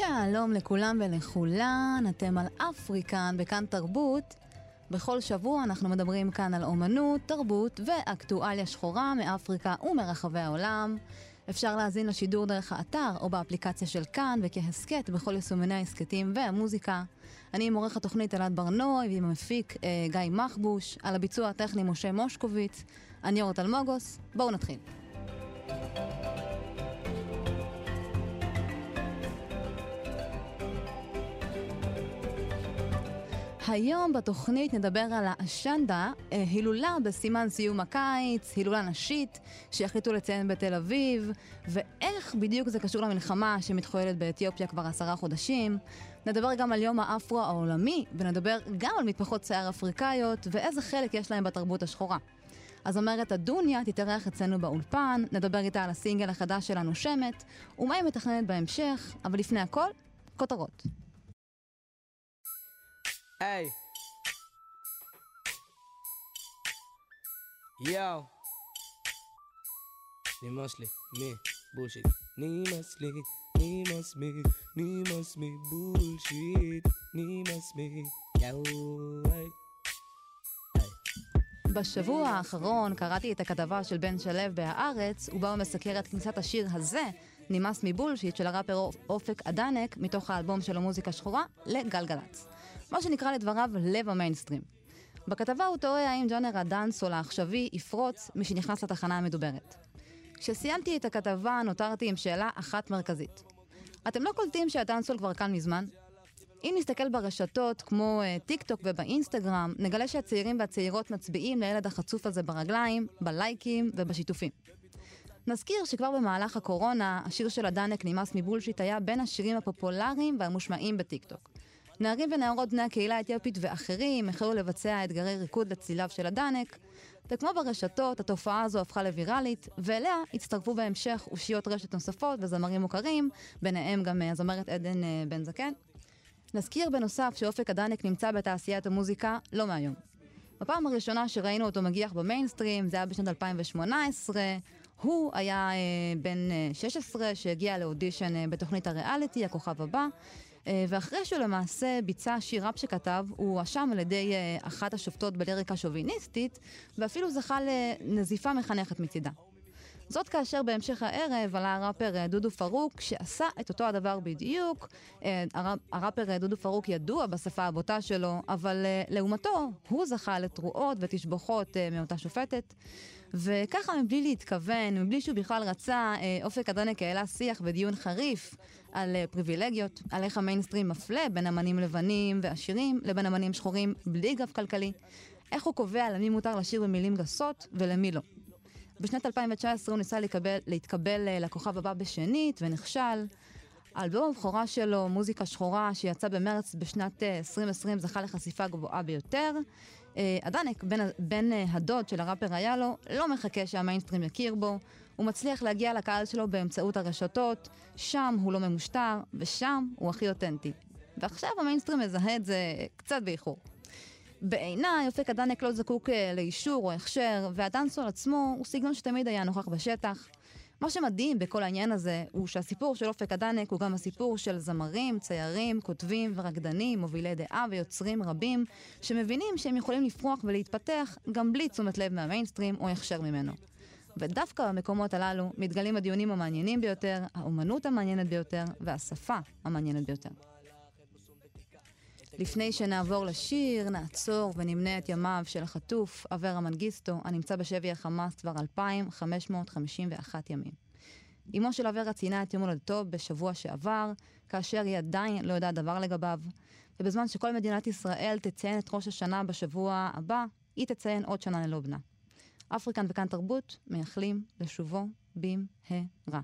שלום לכולם ולכולן, אתם על אפריקן בכאן תרבות. בכל שבוע אנחנו מדברים כאן על אומנות, תרבות ואקטואליה שחורה מאפריקה ומרחבי העולם. אפשר להאזין לשידור דרך האתר או באפליקציה של כאן וכהסכת בכל יישומני ההסכתים והמוזיקה. אני עם עורך התוכנית אלעד ברנועי ועם המפיק אה, גיא מחבוש, על הביצוע הטכני משה מושקוביץ. אני אורת אלמוגוס, בואו נתחיל. היום בתוכנית נדבר על האשנדה, אה, הילולה בסימן סיום הקיץ, הילולה נשית שהחליטו לציין בתל אביב, ואיך בדיוק זה קשור למלחמה שמתחוללת באתיופיה כבר עשרה חודשים. נדבר גם על יום האפרו העולמי, ונדבר גם על מטפחות שיער אפריקאיות, ואיזה חלק יש להם בתרבות השחורה. אז אומרת הדוניה תתארח אצלנו באולפן, נדבר איתה על הסינגל החדש שלה נושמת, ומה היא מתכננת בהמשך, אבל לפני הכל, כותרות. Hey. Yo. Nimosli, me, bullshit. Nimosli, Nimosli, Nimosli, bullshit. Nimosli, yo. Hey. בשבוע האחרון קראתי את הכתבה של בן שלו בהארץ, ובה הוא מסקר את כניסת השיר הזה, נמאס מבולשיט, של הראפר אופק אדנק, מתוך האלבום של המוזיקה שחורה, לגלגלצ. מה שנקרא לדבריו לב המיינסטרים. בכתבה הוא תוהה האם ג'אנר הדאנסהול העכשווי יפרוץ משנכנס לתחנה המדוברת. כשסיימתי את הכתבה נותרתי עם שאלה אחת מרכזית. אתם לא קולטים שהדאנסהול כבר כאן מזמן? אם נסתכל ברשתות כמו uh, טיק טוק ובאינסטגרם, נגלה שהצעירים והצעירות מצביעים לילד החצוף הזה ברגליים, בלייקים ובשיתופים. נזכיר שכבר במהלך הקורונה, השיר של הדנק נמאס מבולשיט היה בין השירים הפופולריים והמושמעים בטיק נערים ונערות בני הקהילה האתיופית ואחרים החלו לבצע אתגרי ריקוד לצליליו של הדנק, וכמו ברשתות, התופעה הזו הפכה לוויראלית, ואליה הצטרפו בהמשך אושיות רשת נוספות וזמרים מוכרים, ביניהם גם אה, הזמרת עדן אה, בן זקן. נזכיר בנוסף שאופק הדנק נמצא בתעשיית המוזיקה לא מהיום. בפעם הראשונה שראינו אותו מגיח במיינסטרים, זה היה בשנת 2018, הוא היה אה, בן אה, 16 שהגיע לאודישן אה, בתוכנית הריאליטי, הכוכב הבא, ואחרי שהוא למעשה ביצע שיר ראפ שכתב, הוא הואשם על ידי אה, אחת השופטות בליריקה שוביניסטית, ואפילו זכה לנזיפה מחנכת מצידה. זאת כאשר בהמשך הערב עלה הראפר אה, דודו פרוק, שעשה את אותו הדבר בדיוק. הראפר דודו פרוק ידוע בשפה הבוטה שלו, אבל לעומתו, הוא זכה לתרועות ותשבוכות מאותה שופטת. וככה מבלי להתכוון, מבלי שהוא בכלל רצה, אופק אדונק העלה שיח ודיון חריף על אה, פריבילגיות, על איך המיינסטרים מפלה בין אמנים לבנים ועשירים לבין אמנים שחורים בלי גב כלכלי, איך הוא קובע למי מותר לשיר במילים גסות ולמי לא. בשנת 2019 הוא ניסה לקבל, להתקבל אה, לכוכב הבא בשנית ונכשל. האלבום הבכורה שלו, מוזיקה שחורה, שיצא במרץ בשנת 2020, אה, זכה לחשיפה גבוהה ביותר. הדנק, בן, בן הדוד של הראפר היה לו, לא מחכה שהמיינסטרים יכיר בו. הוא מצליח להגיע לקהל שלו באמצעות הרשתות, שם הוא לא ממושטר, ושם הוא הכי אותנטי. ועכשיו המיינסטרים מזהה את זה קצת באיחור. בעיניי, אופק הדנק לא זקוק אה, לאישור או הכשר, והדנסול עצמו הוא סגנון שתמיד היה נוכח בשטח. מה שמדהים בכל העניין הזה, הוא שהסיפור של אופק הדנק הוא גם הסיפור של זמרים, ציירים, כותבים ורקדנים, מובילי דעה ויוצרים רבים, שמבינים שהם יכולים לפרוח ולהתפתח גם בלי תשומת לב מהמיינסטרים או הכשר ממנו. ודווקא במקומות הללו מתגלים הדיונים המעניינים ביותר, האומנות המעניינת ביותר והשפה המעניינת ביותר. לפני שנעבור לשיר, נעצור ונמנה את ימיו של החטוף אברה מנגיסטו, הנמצא בשבי החמאס כבר 2,551 ימים. אמו של אברה ציינה את יום הולדתו בשבוע שעבר, כאשר היא עדיין לא יודעת דבר לגביו, ובזמן שכל מדינת ישראל תציין את ראש השנה בשבוע הבא, היא תציין עוד שנה ללא בנה. אפריקן וכאן תרבות מייחלים לשובו במהרה.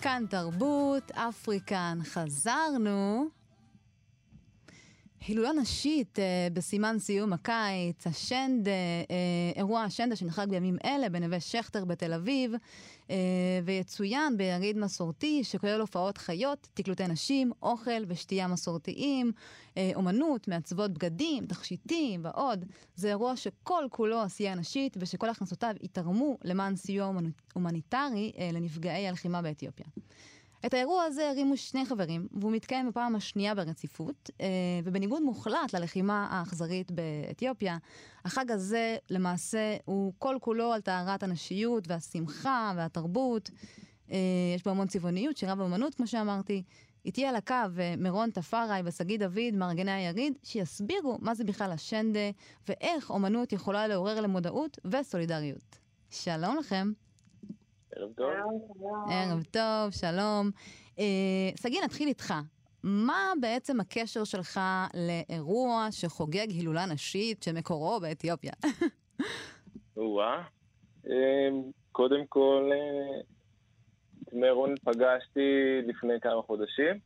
כאן תרבות, אפריקן, חזרנו. הילולה נשית אה, בסימן סיום הקיץ, השנד, אה, אירוע השנדה שנחג בימים אלה בנווה שכטר בתל אביב, אה, ויצוין ביריד מסורתי שכולל הופעות חיות, תקלוטי נשים, אוכל ושתייה מסורתיים, אה, אומנות, מעצבות בגדים, תכשיטים ועוד. זה אירוע שכל כולו עשייה נשית ושכל הכנסותיו יתרמו למען סיוע הומניטרי אה, לנפגעי הלחימה באתיופיה. את האירוע הזה הרימו שני חברים, והוא מתקיים בפעם השנייה ברציפות, אה, ובניגוד מוחלט ללחימה האכזרית באתיופיה, החג הזה למעשה הוא כל כולו על טהרת הנשיות והשמחה והתרבות. אה, יש בו המון צבעוניות, שירה ואומנות, כמו שאמרתי. איתי על הקו אה, מירון תפארי ושגיא דוד, מארגני היריד, שיסבירו מה זה בכלל השנדה, ואיך אומנות יכולה לעורר למודעות וסולידריות. שלום לכם. ערב טוב. ערב טוב, שלום. אה, שגיא, נתחיל איתך. מה בעצם הקשר שלך לאירוע שחוגג הילולה נשית שמקורו באתיופיה? או-אה. אמ, קודם כל, אה, את מירון פגשתי לפני כמה חודשים,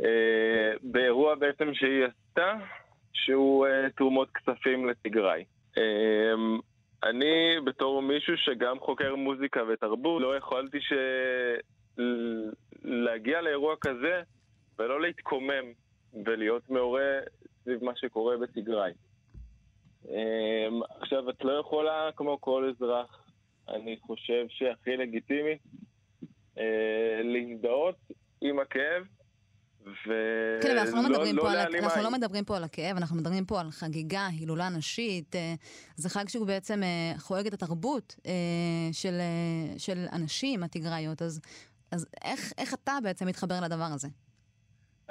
אה, באירוע בעצם שהיא עשתה, שהוא תרומות כספים לתיגראי. אני בתור מישהו שגם חוקר מוזיקה ותרבות, לא יכולתי ש... להגיע לאירוע כזה ולא להתקומם ולהיות מעורה סביב מה שקורה בתיגראי. אמ, עכשיו, את לא יכולה, כמו כל אזרח, אני חושב שהכי לגיטימי, אה, להזדהות עם הכאב ו... כן, אבל אנחנו לא, מדברים, לא, פה לא על, אנחנו לא מדברים פה על הכאב, אנחנו מדברים פה על חגיגה, הילולה נשית. אה, זה חג שהוא בעצם אה, חוגג את התרבות אה, של, של אנשים, התיגראיות. אז, אז איך, איך אתה בעצם מתחבר לדבר הזה?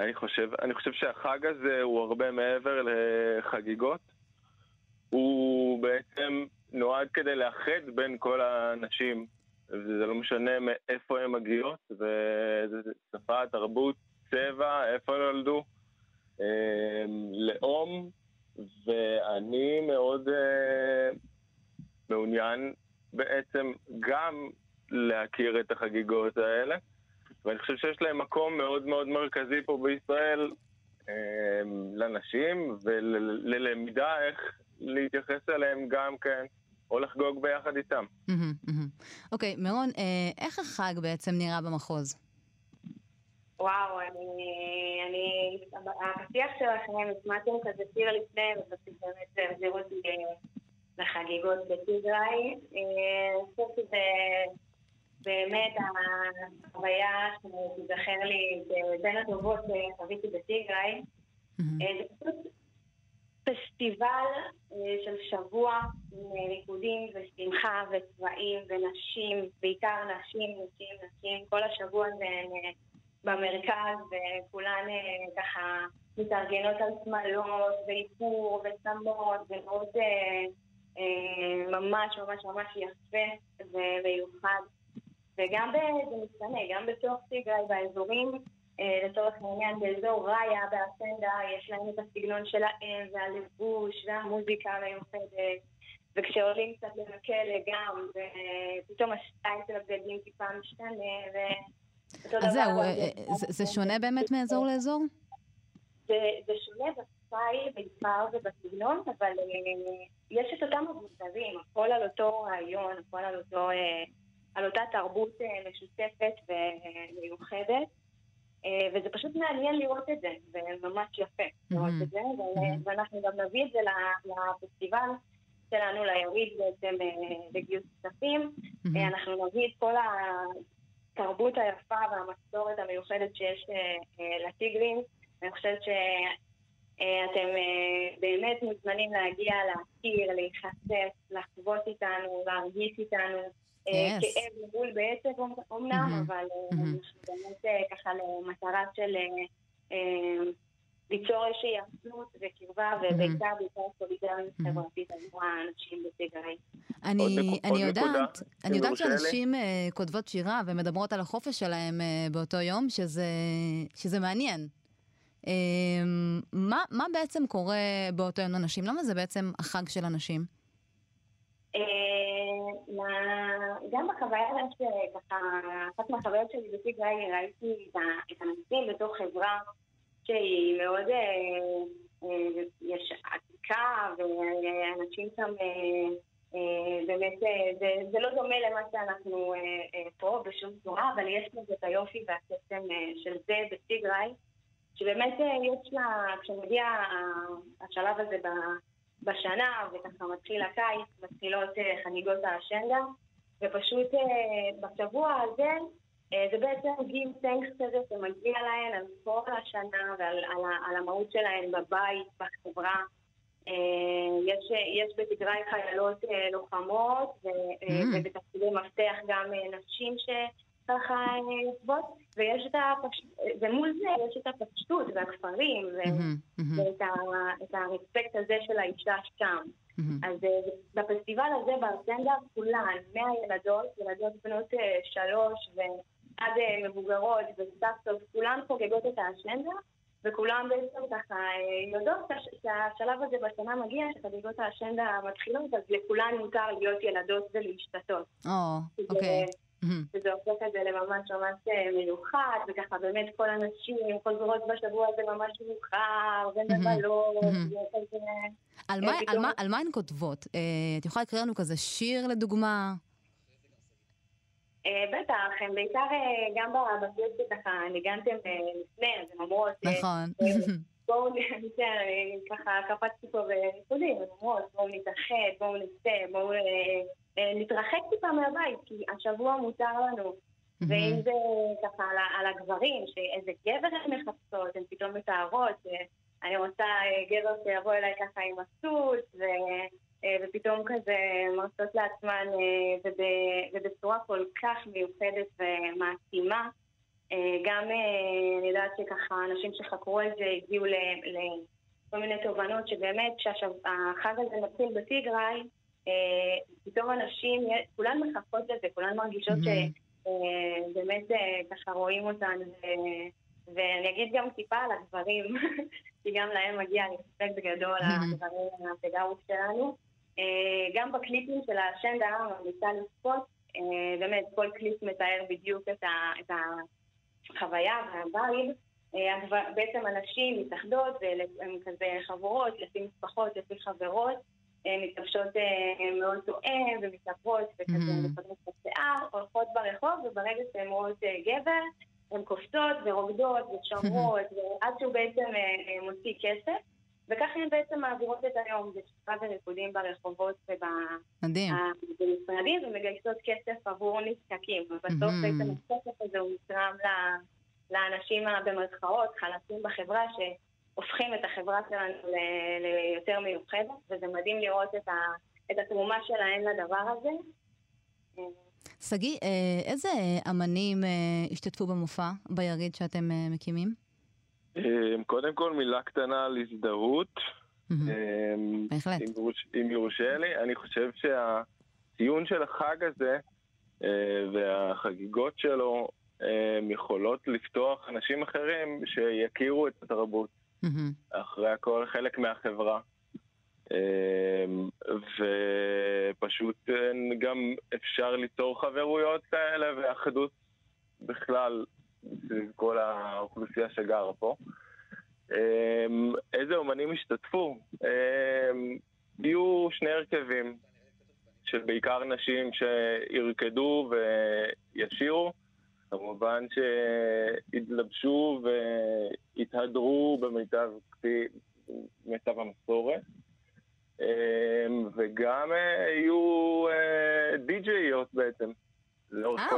אני חושב, אני חושב שהחג הזה הוא הרבה מעבר לחגיגות. הוא בעצם נועד כדי לאחד בין כל האנשים. וזה לא משנה מאיפה הן מגיעות, וזה שפה, תרבות, צבע, איפה נולדו, אה, לאום, ואני מאוד אה, מעוניין בעצם גם להכיר את החגיגות האלה, ואני חושב שיש להם מקום מאוד מאוד מרכזי פה בישראל אה, לנשים וללמידה איך להתייחס אליהם גם כן. או לחגוג ביחד איתם. אוקיי, מירון, איך החג בעצם נראה במחוז? וואו, אני... אני... הפתיח שלכם, השמעתם כזה שיר לפני, ובסוף באמת החזיר אותי לחגיגות בטיגריי. אה, אני חושבת שזה באמת החוויה שתיזכר לי בין הטובות שחוויתי בטיגריי. אה, זה פשוט פסטיבל אה, של שבוע עם ריקודים ושמחה וצבעים ונשים, בעיקר נשים, נשים, נשים. כל השבוע זה... במרכז, וכולן אה, ככה מתארגנות על שמלות ואיפור ושמות, ומאוד אה, אה, ממש ממש ממש יפה ומיוחד. וגם, זה משתנה, גם בתוך סיגאי, באזורים, לצורך העניין, באזור ראיה, באסנדה, יש להם את הסגנון שלהם, והלבוש, והמוזיקה המיוחדת. וכשעולים קצת למקל גם, ופתאום הסטייל של הבגדים טיפה משתנה, ו... אז זהו, אה, אה, זה שונה באמת מאזור לאזור? זה שונה בסטייל, בעיקר ובסגנון, אבל אה, יש את אותם מבוזרים, הכל על אותו רעיון, הכל על, אותו, על אותה תרבות משותפת ומיוחדת. וזה פשוט מעניין לראות את זה, זה ממש יפה לראות את זה, ואנחנו גם נביא את זה לפסטיבל שלנו, ליריד בעצם, לגיוס כספים. אנחנו נביא את כל התרבות היפה והמסורת המיוחדת שיש אה, אה, לטיגרים. אני חושבת שאתם אה, באמת מוזמנים להגיע, להכיר, להיחשף, לחוות איתנו, להרגיש איתנו. כאב מול בעצב אמנם, אבל אנחנו באמת ככה למטרה של ליצור איזושהי אחדות וקרבה, ובעיקר בעיקר סולידריות חברתית עבור האנשים בטיגרי. אני, אני יודעת, אני יודעת שאנשים uh, כותבות שירה ומדברות על החופש שלהם uh, באותו יום, שזה, שזה מעניין. Uh, מה, מה בעצם קורה באותו יום לנשים? למה זה בעצם החג של הנשים? גם גם בחוויה שככה, אחת מהחוויות שלי בטיגריי, ראיתי את האנשים בתוך חברה שהיא מאוד, יש עתיקה, ואנשים שם באמת, זה, זה לא דומה למה שאנחנו פה בשום צורה, אבל יש לזה את היופי והקסם של זה בטיגריי. שבאמת אה, יש לה, כשמגיע השלב הזה בשנה, וככה מתחיל הקיץ, מתחילות אה, חגיגות האשנדה, ופשוט אה, בשבוע הזה זה בעצם גיב טנקס כזה שמגיע להן על כל השנה ועל על, על המהות שלהן בבית, בחברה. יש, יש בתגרי חיילות לוחמות, mm. ובתפקידי מפתח גם נשים ש... ככה יושבות, ויש את הפשטות, ומול זה יש את הפשטות והכפרים, ואת הרספקט הזה של האישה שם. אז אה, בפסטיבל הזה בארסנדה כולן, מהילדות, ילדות בנות אה, שלוש ועד אה, מבוגרות וסבתות, כולן חוגגות את האשנדה. וכולם בעצם ככה יודעות שהשלב הזה בשנה מגיע, שחגיגות האשנדה מתחילות, אז לכולן מותר להיות ילדות ולהשתתות. או, אוקיי. וזה הופך את זה לממש ממש אה, מיוחד, וככה באמת כל הנשים חוזרות בשבוע הזה ממש מאוחר, ומבלות, על מה הן כותבות? אה, את יכולה לקרוא לנו כזה שיר לדוגמה? אה, בטח, הן בעיקר גם בסיוט שככה ניגנתם לפני, אז הן אומרות... נכון. בואו נצא, ככה קפצתי פה בריקודים, הן אומרות בואו נתאחד, בואו נצא, בואו אה, נתרחק טיפה מהבית, כי השבוע מותר לנו. ואם זה ככה על, הגברים, שאיזה גבר הן מחפשות, הן פתאום מתארות, אני רוצה אה, גבר שיבוא אליי ככה עם הסוס, אה, ופתאום כזה מרצות לעצמן, ובצורה כל כך מיוחדת ומעצימה. גם אני יודעת שככה אנשים שחקרו את זה הגיעו לכל מיני תובנות שבאמת כשהחג הזה מתחיל בטיגריי, אה, פתאום אנשים, כולן מחכות לזה, כולן מרגישות שבאמת אה, אה, ככה רואים אותן, ואני אגיד גם טיפה על הגברים, כי גם להם מגיע רספקט גדול, הגברים הפדאוס שלנו. גם בקליפים של האשנדה, ממליצה לצפות, באמת כל קליפ מתאר בדיוק את החוויה וה vibe. בעצם אנשים מתאחדות, והן כזה חברות, לפי משפחות, לפי חברות. מתלבשות אה, מאוד תואם ומתעברות וכזה מפתחות בשיער, הולכות ברחוב וברגע שהן רואות אה, גבר הן קופצות ורוקדות ושומרות עד שהוא בעצם אה, מוציא כסף וככה הן בעצם מעבירות את היום בשכבה וריקודים ברחובות ובמשרדים ומגייסות כסף עבור נזקקים ובסוף בעצם הכסף הזה הוא נתרם לאנשים במרכאות חלשים בחברה ש... הופכים את החברה שלנו ליותר מיוחדת, וזה מדהים לראות את, ה, את התרומה שלהם לדבר הזה. שגיא, אה, איזה אמנים אה, השתתפו במופע ביריד שאתם אה, מקימים? קודם כל מילה קטנה על הזדהות. בהחלט. אם יורשה לי, אני חושב שהציון של החג הזה והחגיגות שלו יכולות לפתוח אנשים אחרים שיכירו את התרבות. אחרי הכל חלק מהחברה. אמ, ופשוט גם אפשר ליצור חברויות כאלה ואחדות בכלל סביב כל האוכלוסייה שגרה פה. אמ, איזה אומנים השתתפו? אמ, יהיו שני הרכבים של בעיקר נשים שירקדו וישירו. כמובן שהתלבשו והתהדרו במיטב מיטב המסורת. אמ, וגם אה, יהיו אה, די-ג'יות בעצם,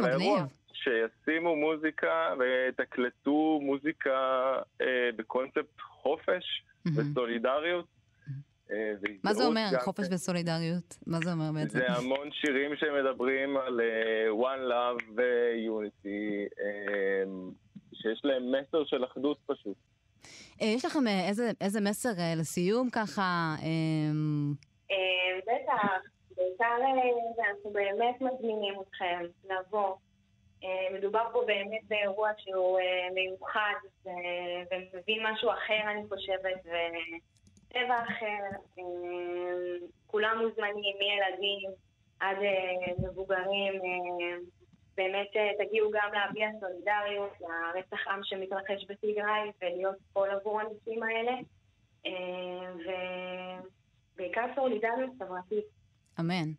אה, האירוע. שישימו מוזיקה ויתקלטו מוזיקה בקונספט חופש וסולידריות. אה, מה זה אומר, חופש וסולידריות? מה זה אומר בעצם? זה המון שירים שמדברים על uh, One Love ו-Unity, um, שיש להם מסר של אחדות פשוט. יש לכם איזה, איזה מסר לסיום ככה? בטח, בעיקר אנחנו באמת מזמינים אתכם לבוא. אה, מדובר פה באמת באירוע שהוא אה, מיוחד ומביא משהו אחר, אני חושבת, וטבע אחר. אה, כולם מוזמנים, מילדים עד מבוגרים. באמת תגיעו גם להביע סולידריות לרצח עם שמתרחש בתיגראי ולהיות כל עבור הנושאים האלה. ובעיקר סולידריות חברתית. אמן.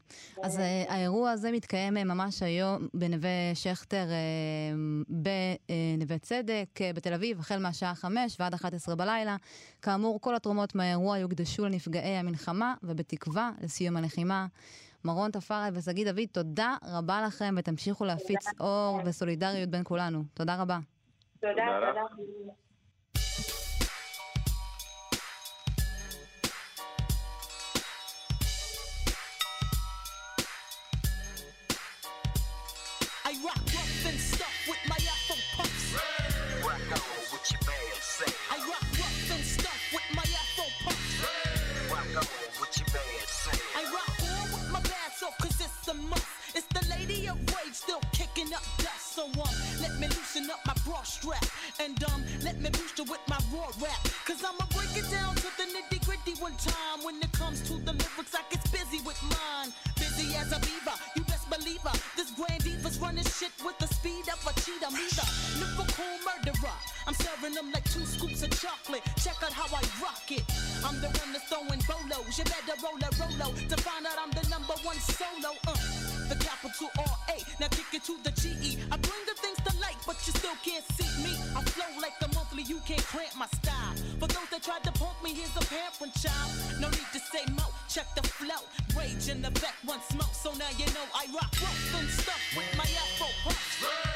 אז אה, האירוע הזה מתקיים אה, ממש היום בנווה שכטר אה, בנווה צדק בתל אביב, החל מהשעה 5 ועד 11 בלילה. כאמור, כל התרומות מהאירוע יוקדשו לנפגעי המלחמה, ובתקווה לסיום הלחימה. מרון תפארי ושגיא דוד, תודה רבה לכם, ותמשיכו להפיץ אור וסולידריות בין כולנו. תודה רבה. תודה, תודה. with my raw rap. Cause I'ma break it down to the nitty gritty one time. When it comes to the lyrics, I get busy with mine. Busy as a beaver, you best believe her. This grand diva's running shit with the speed of a cheetah. Me the lyrical murderer. I'm serving them like two scoops of chocolate. Check out how I rock it. I'm the one that's throwing bolos. You better roll a rolo to find out I'm the number one solo. Uh, the capital R A. Now kick it to the G E. I bring the things to light, but you still can't see me. I flow like a parent child. No need to say mo, check the flow. Rage in the back, one smoke, so now you know I rock. Rope and stuff with my afro puffs.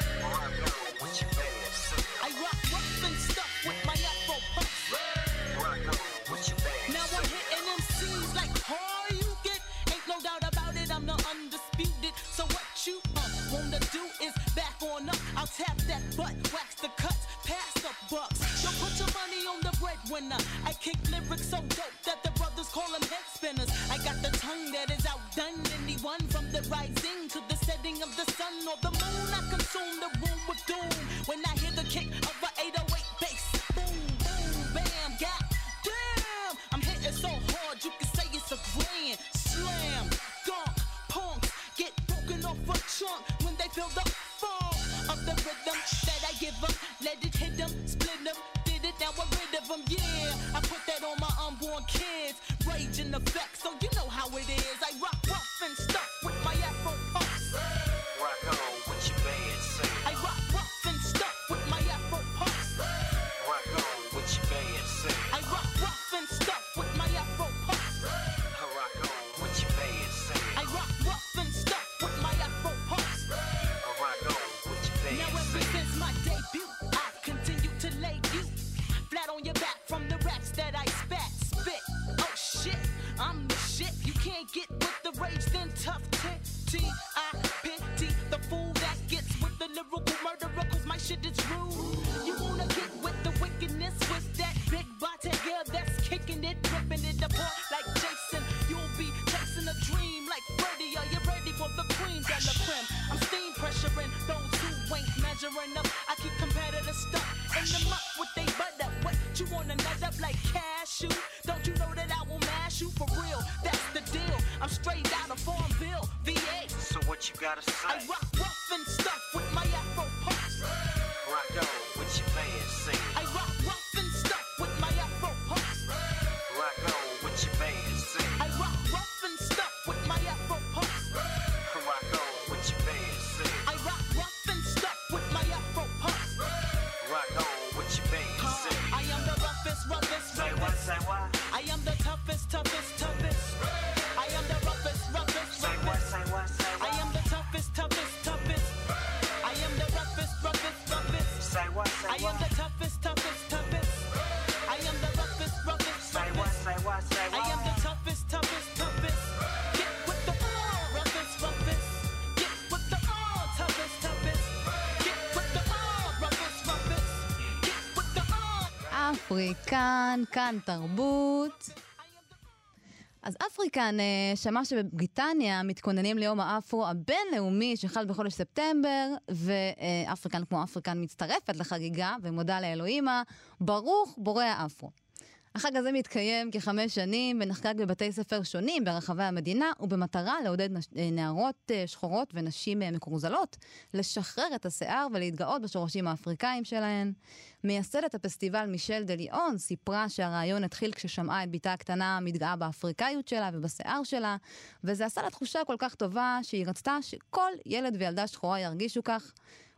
got a sight. כאן, כאן תרבות. אז אפריקן אה, שמע שבבריטניה מתכוננים ליום האפרו הבינלאומי שחל בחודש ספטמבר, ואפריקן כמו אפריקן מצטרפת לחגיגה ומודה לאלוהימה, ברוך בורא האפרו. החג הזה מתקיים כחמש שנים ונחגג בבתי ספר שונים ברחבי המדינה, ובמטרה לעודד נש... אה, נערות אה, שחורות ונשים אה, מקורזלות לשחרר את השיער ולהתגאות בשורשים האפריקאים שלהן. מייסדת הפסטיבל מישל דה ליאון סיפרה שהרעיון התחיל כששמעה את בתה הקטנה מתגאה באפריקאיות שלה ובשיער שלה, וזה עשה לה תחושה כל כך טובה שהיא רצתה שכל ילד וילדה שחורה ירגישו כך.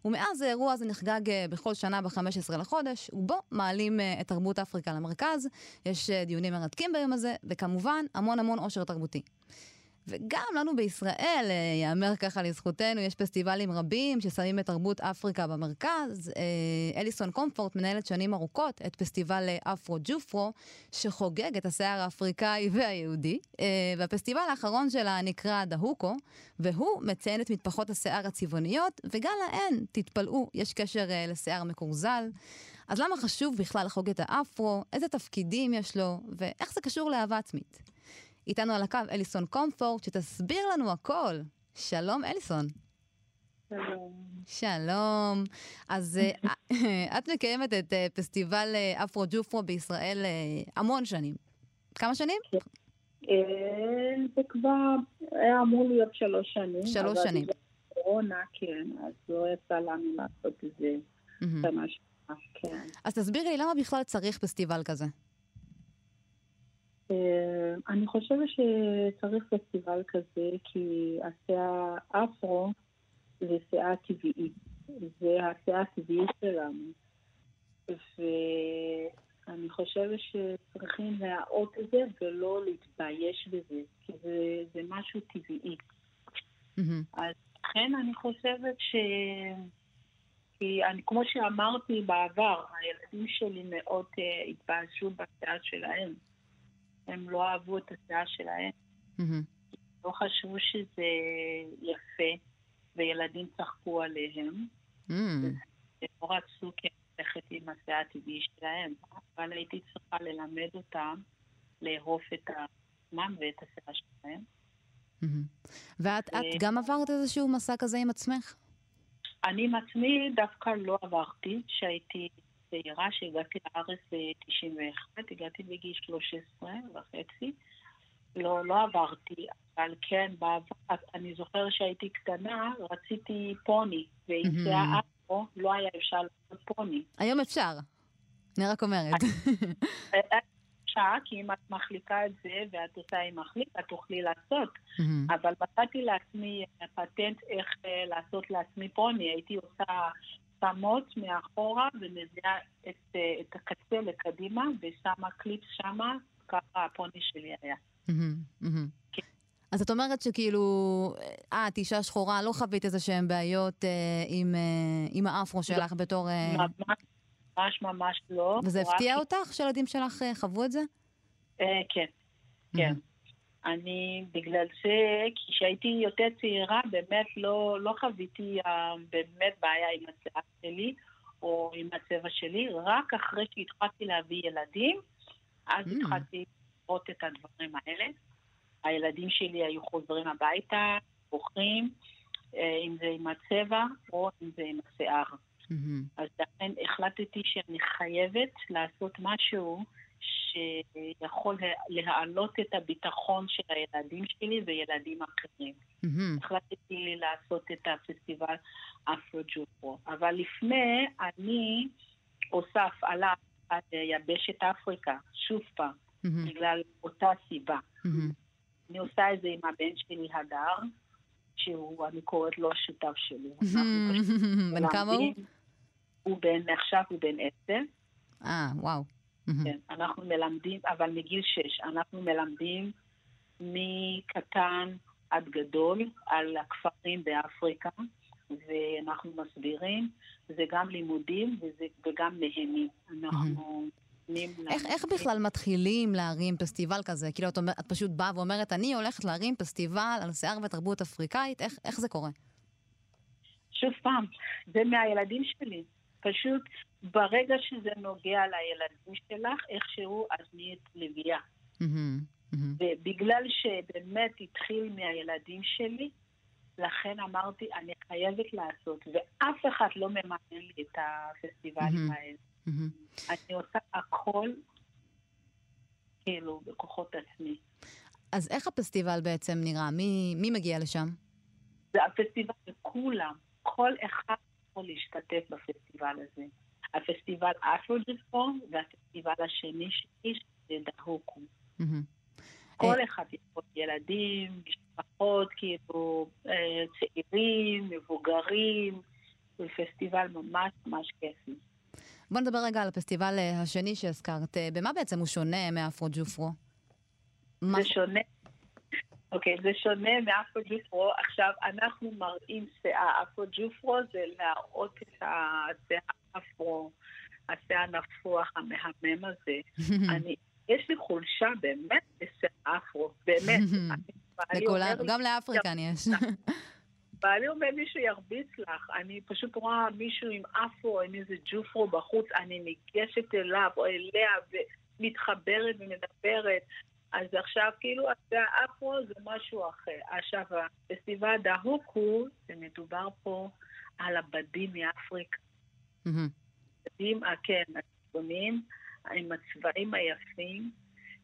ומאז האירוע הזה נחגג אה, בכל שנה ב-15 לחודש, ובו מעלים אה, את תרבות אפריקה למרכז. יש אה, דיונים מרתקים ביום הזה, וכמובן, המון המון עושר תרבותי. וגם לנו בישראל, יאמר ככה לזכותנו, יש פסטיבלים רבים ששמים את תרבות אפריקה במרכז. אליסון קומפורט מנהלת שנים ארוכות את פסטיבל אפרו-ג'ופרו, שחוגג את השיער האפריקאי והיהודי. והפסטיבל האחרון שלה נקרא דהוקו, והוא מציין את מטפחות השיער הצבעוניות, וגם להן, תתפלאו, יש קשר לשיער מקורזל. אז למה חשוב בכלל לחוג את האפרו? איזה תפקידים יש לו? ואיך זה קשור לאהבה עצמית? איתנו על הקו אליסון קומפורט, שתסביר לנו הכל. שלום, אליסון. שלום. שלום. אז אה, את מקיימת את אה, פסטיבל אה, אפרו-ג'ופרו בישראל המון שנים. כמה שנים? כן. זה כבר היה אמור להיות שלוש שנים. שלוש שנים. קורונה, כן, אז לא יצא לנו לעשות את זה כן. אז תסבירי לי למה בכלל צריך פסטיבל כזה. אה, אני חושבת שצריך פסטיבל כזה, כי השיער אפרו זה שיער טבעי. זה השיער הטבעי שלנו. ואני חושבת שצריכים להראות את זה ולא להתבייש בזה, כי זה, זה משהו טבעי. אז לכן אני חושבת ש... כי אני, כמו שאמרתי בעבר, הילדים שלי מאוד uh, התביישו בשיער שלהם. הם לא אהבו את השיער שלהם. Mm-hmm. לא חשבו שזה יפה, וילדים צחקו עליהם. Mm-hmm. הם לא רצו כן ללכת עם השיער הטבעי שלהם, אבל הייתי צריכה ללמד אותם לאהוב את עצמם ואת השיער שלהם. Mm-hmm. ואת את גם עברת איזשהו מסע כזה עם עצמך? אני עם עצמי דווקא לא עברתי, שהייתי צעירה שהגעתי לארץ ב-91, הגעתי בגיל 13 וחצי. לא, לא עברתי, אבל כן, בעבר, אני זוכר שהייתי קטנה, רציתי פוני, ועם שיער אפרו לא היה אפשר לעשות פוני. היום אפשר, אני רק אומרת. אפשר, כי אם את מחליקה את זה ואת עושה עם מחליק, את תוכלי לעשות. אבל מצאתי לעצמי פטנט איך אה, לעשות לעצמי פוני. הייתי עושה שמות מאחורה ומביאה את, אה, את הקצה לקדימה ושמה קליפס שמה, ככה הפוני שלי היה. כן. אז את אומרת שכאילו, אה, את אישה שחורה, לא חווית איזה שהן בעיות אה, עם, אה, עם האפרו לא. שלך בתור... אה... ממש, ממש ממש לא. וזה הפתיע אותך שהילדים שלך אה, חוו את זה? אה, כן, כן. אני, בגלל זה, כשהייתי יותר צעירה, באמת לא, לא חוויתי uh, באמת בעיה עם השיער שלי או עם הצבע שלי, רק אחרי שהתחלתי להביא ילדים, אז mm. התחלתי לראות את הדברים האלה. הילדים שלי היו חוזרים הביתה, בוכים, אה, אם זה עם הצבע או אם זה עם השיער. Mm-hmm. אז לכן החלטתי שאני חייבת לעשות משהו שיכול להעלות את הביטחון של הילדים שלי וילדים אחרים. Mm-hmm. החלטתי לעשות את הפסטיבל אפרו-ג'ופרו. אבל לפני, אני עושה הפעלה על יבשת אפריקה, שוב פעם, mm-hmm. בגלל אותה סיבה. Mm-hmm. אני עושה את זה עם הבן שלי, הדר, שהוא, אני קוראת לו השותף שלי. בן כמה הוא? הוא בן, עכשיו הוא בן עשר. אה, וואו. כן, אנחנו מלמדים, אבל מגיל שש, אנחנו מלמדים מקטן עד גדול על הכפרים באפריקה, ואנחנו מסבירים, זה גם לימודים וזה, וגם נהנים. אנחנו... איך, איך בכלל מתחילים להרים פסטיבל כזה? כאילו, את, אומר, את פשוט באה ואומרת, אני הולכת להרים פסטיבל על שיער ותרבות אפריקאית, איך, איך זה קורה? שוב פעם, זה מהילדים שלי. פשוט ברגע שזה נוגע לילדים שלך, איכשהו אז נהיית לביאה. ובגלל שבאמת התחיל מהילדים שלי, לכן אמרתי, אני חייבת לעשות, ואף אחד לא מממן לי את הפסטיבלים האלה. אני עושה הכל כאילו, בכוחות עצמי. אז איך הפסטיבל בעצם נראה? מי, מי מגיע לשם? זה הפסטיבל לכולם, כל אחד יכול להשתתף בפסטיבל הזה. הפסטיבל אפרו-ג'יפון והפסטיבל השני שלי, שזה דהוקו. כל אה, אחד יכול, ילדים, משפחות, כאילו, אה, צעירים, מבוגרים, זה פסטיבל ממש ממש כיפי. בוא נדבר רגע על הפסטיבל אה, השני שהזכרת. במה בעצם הוא שונה מאפרו ג'ופרו? מה- זה שונה. אוקיי, זה שונה מאפרו-ג'ופרו. עכשיו, אנחנו מראים שיער. אפרו-ג'ופרו זה להראות את השיער האפרו, השיער הנפוח המהמם הזה. אני, יש לי חולשה באמת לשיער אפרו, באמת. לי, גם לאפריקן יש. בעלי אומר לי שירביץ לך, אני פשוט רואה מישהו עם אפרו, עם איזה ג'ופרו בחוץ, אני ניגשת אליו או אליה ומתחברת ומדברת. אז עכשיו כאילו האפרו זה משהו אחר. עכשיו, הפסטיבל דהוקו, זה מדובר פה על הבדים מאפריקה. מהמם. הבדים, אה, כן, הצבונים, עם הצבעים היפים,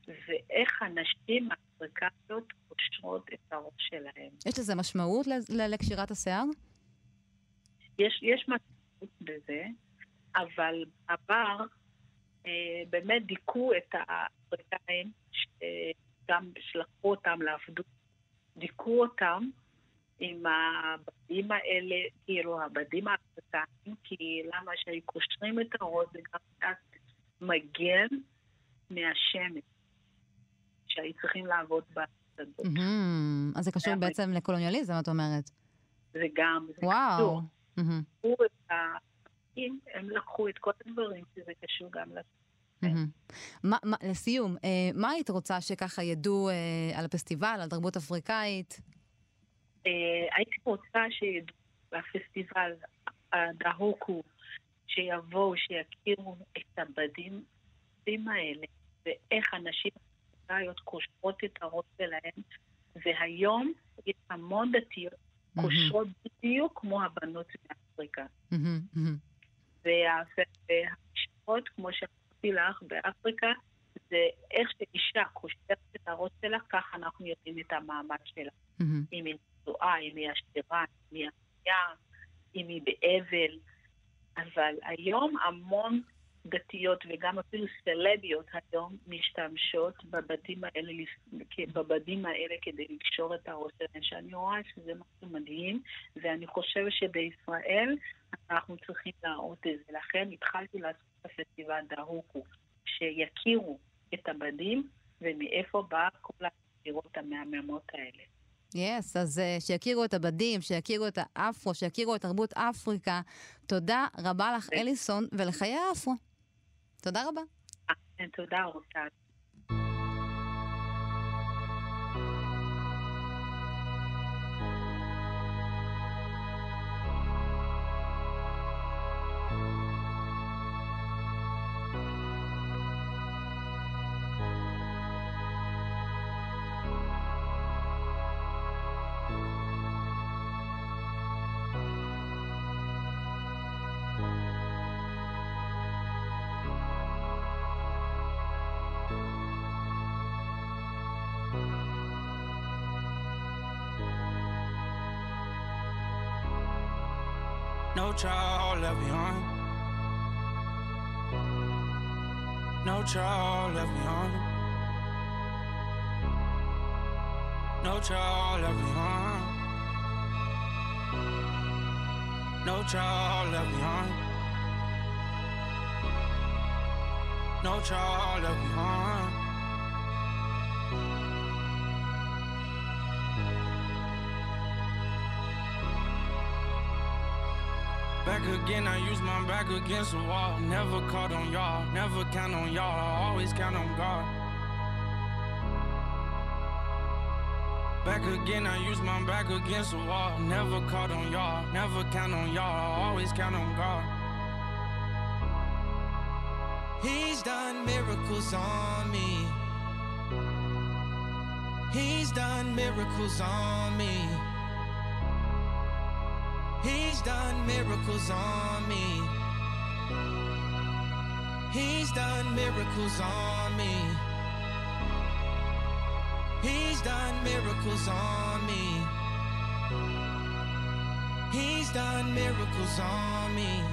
ואיך הנשים האפריקאיות קושרות את הראש שלהן. יש לזה משמעות לקשירת השיער? יש, יש משמעות בזה, אבל בעבר אה, באמת דיכאו את האפריקאים, שגם שלחו אותם לעבדות, דיכאו אותם עם הבדים האלה, כאילו הבדים האפריקאים, כי למה שהיו קושרים את הראש זה גם קצת מגן מהשמש, שהיו צריכים לעבוד בשדות. אז זה קשור בעצם לקולוניאליזם, את אומרת. זה גם, זה וואו. קשור. הם לקחו את כל הדברים שזה קשור גם לסיום, אה, מה היית רוצה שככה ידעו אה, על הפסטיבל, על תרבות אפריקאית? אה, הייתי רוצה שידעו בפסטיבל הדהוקו, שיבואו, שיכירו את הבדים האלה, ואיך הנשים אפריקאיות קושרות את הראש שלהן, והיום יש המון דתיות קושרות בדיוק כמו הבנות מאפריקה. והמשפחות, כמו שאמרתי לך, באפריקה, זה איך שאישה קושרת את הראש שלה, ככה אנחנו יודעים את המעמד שלה. אם היא נשואה, אם היא עשירה, אם היא עשייה, אם היא באבל. אבל היום המון דתיות וגם אפילו סלביות היום משתמשות בבדים האלה, בבדים האלה כדי לקשור את הראש שאני רואה שזה משהו מדהים, ואני חושבת שבישראל אנחנו צריכים להראות את זה. לכן התחלתי לעשות את הפסטיבל דהוקו, שיכירו את הבדים ומאיפה באה כל הסתירות המהממות האלה. יס, אז אה, שיכירו את הבדים, שיכירו את האפרו, שיכירו את תרבות אפריקה. תודה רבה לך, אליסון, ולחיי האפרו. תודה רבה. כן, תודה, רוטל. No child left behind. No child left behind. No child left behind. No child left behind. No child left behind. Again, I use my back against the wall. Never caught on y'all, never count on y'all, I always count on God. Back again, I use my back against the wall. Never caught on y'all, never count on y'all, I always count on God. He's done miracles on me. He's done miracles on me. He's done miracles on me. He's done miracles on me. He's done miracles on me. He's done miracles on me.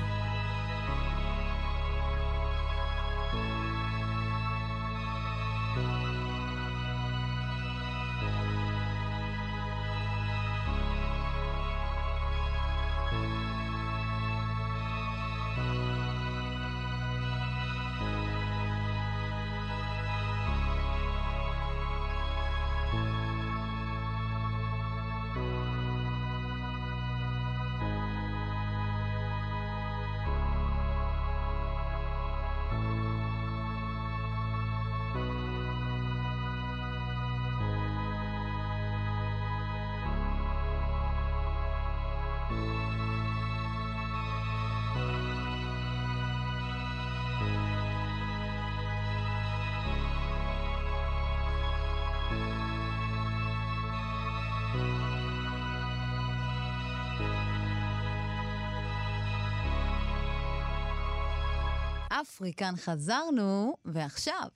אפריקן חזרנו, ועכשיו,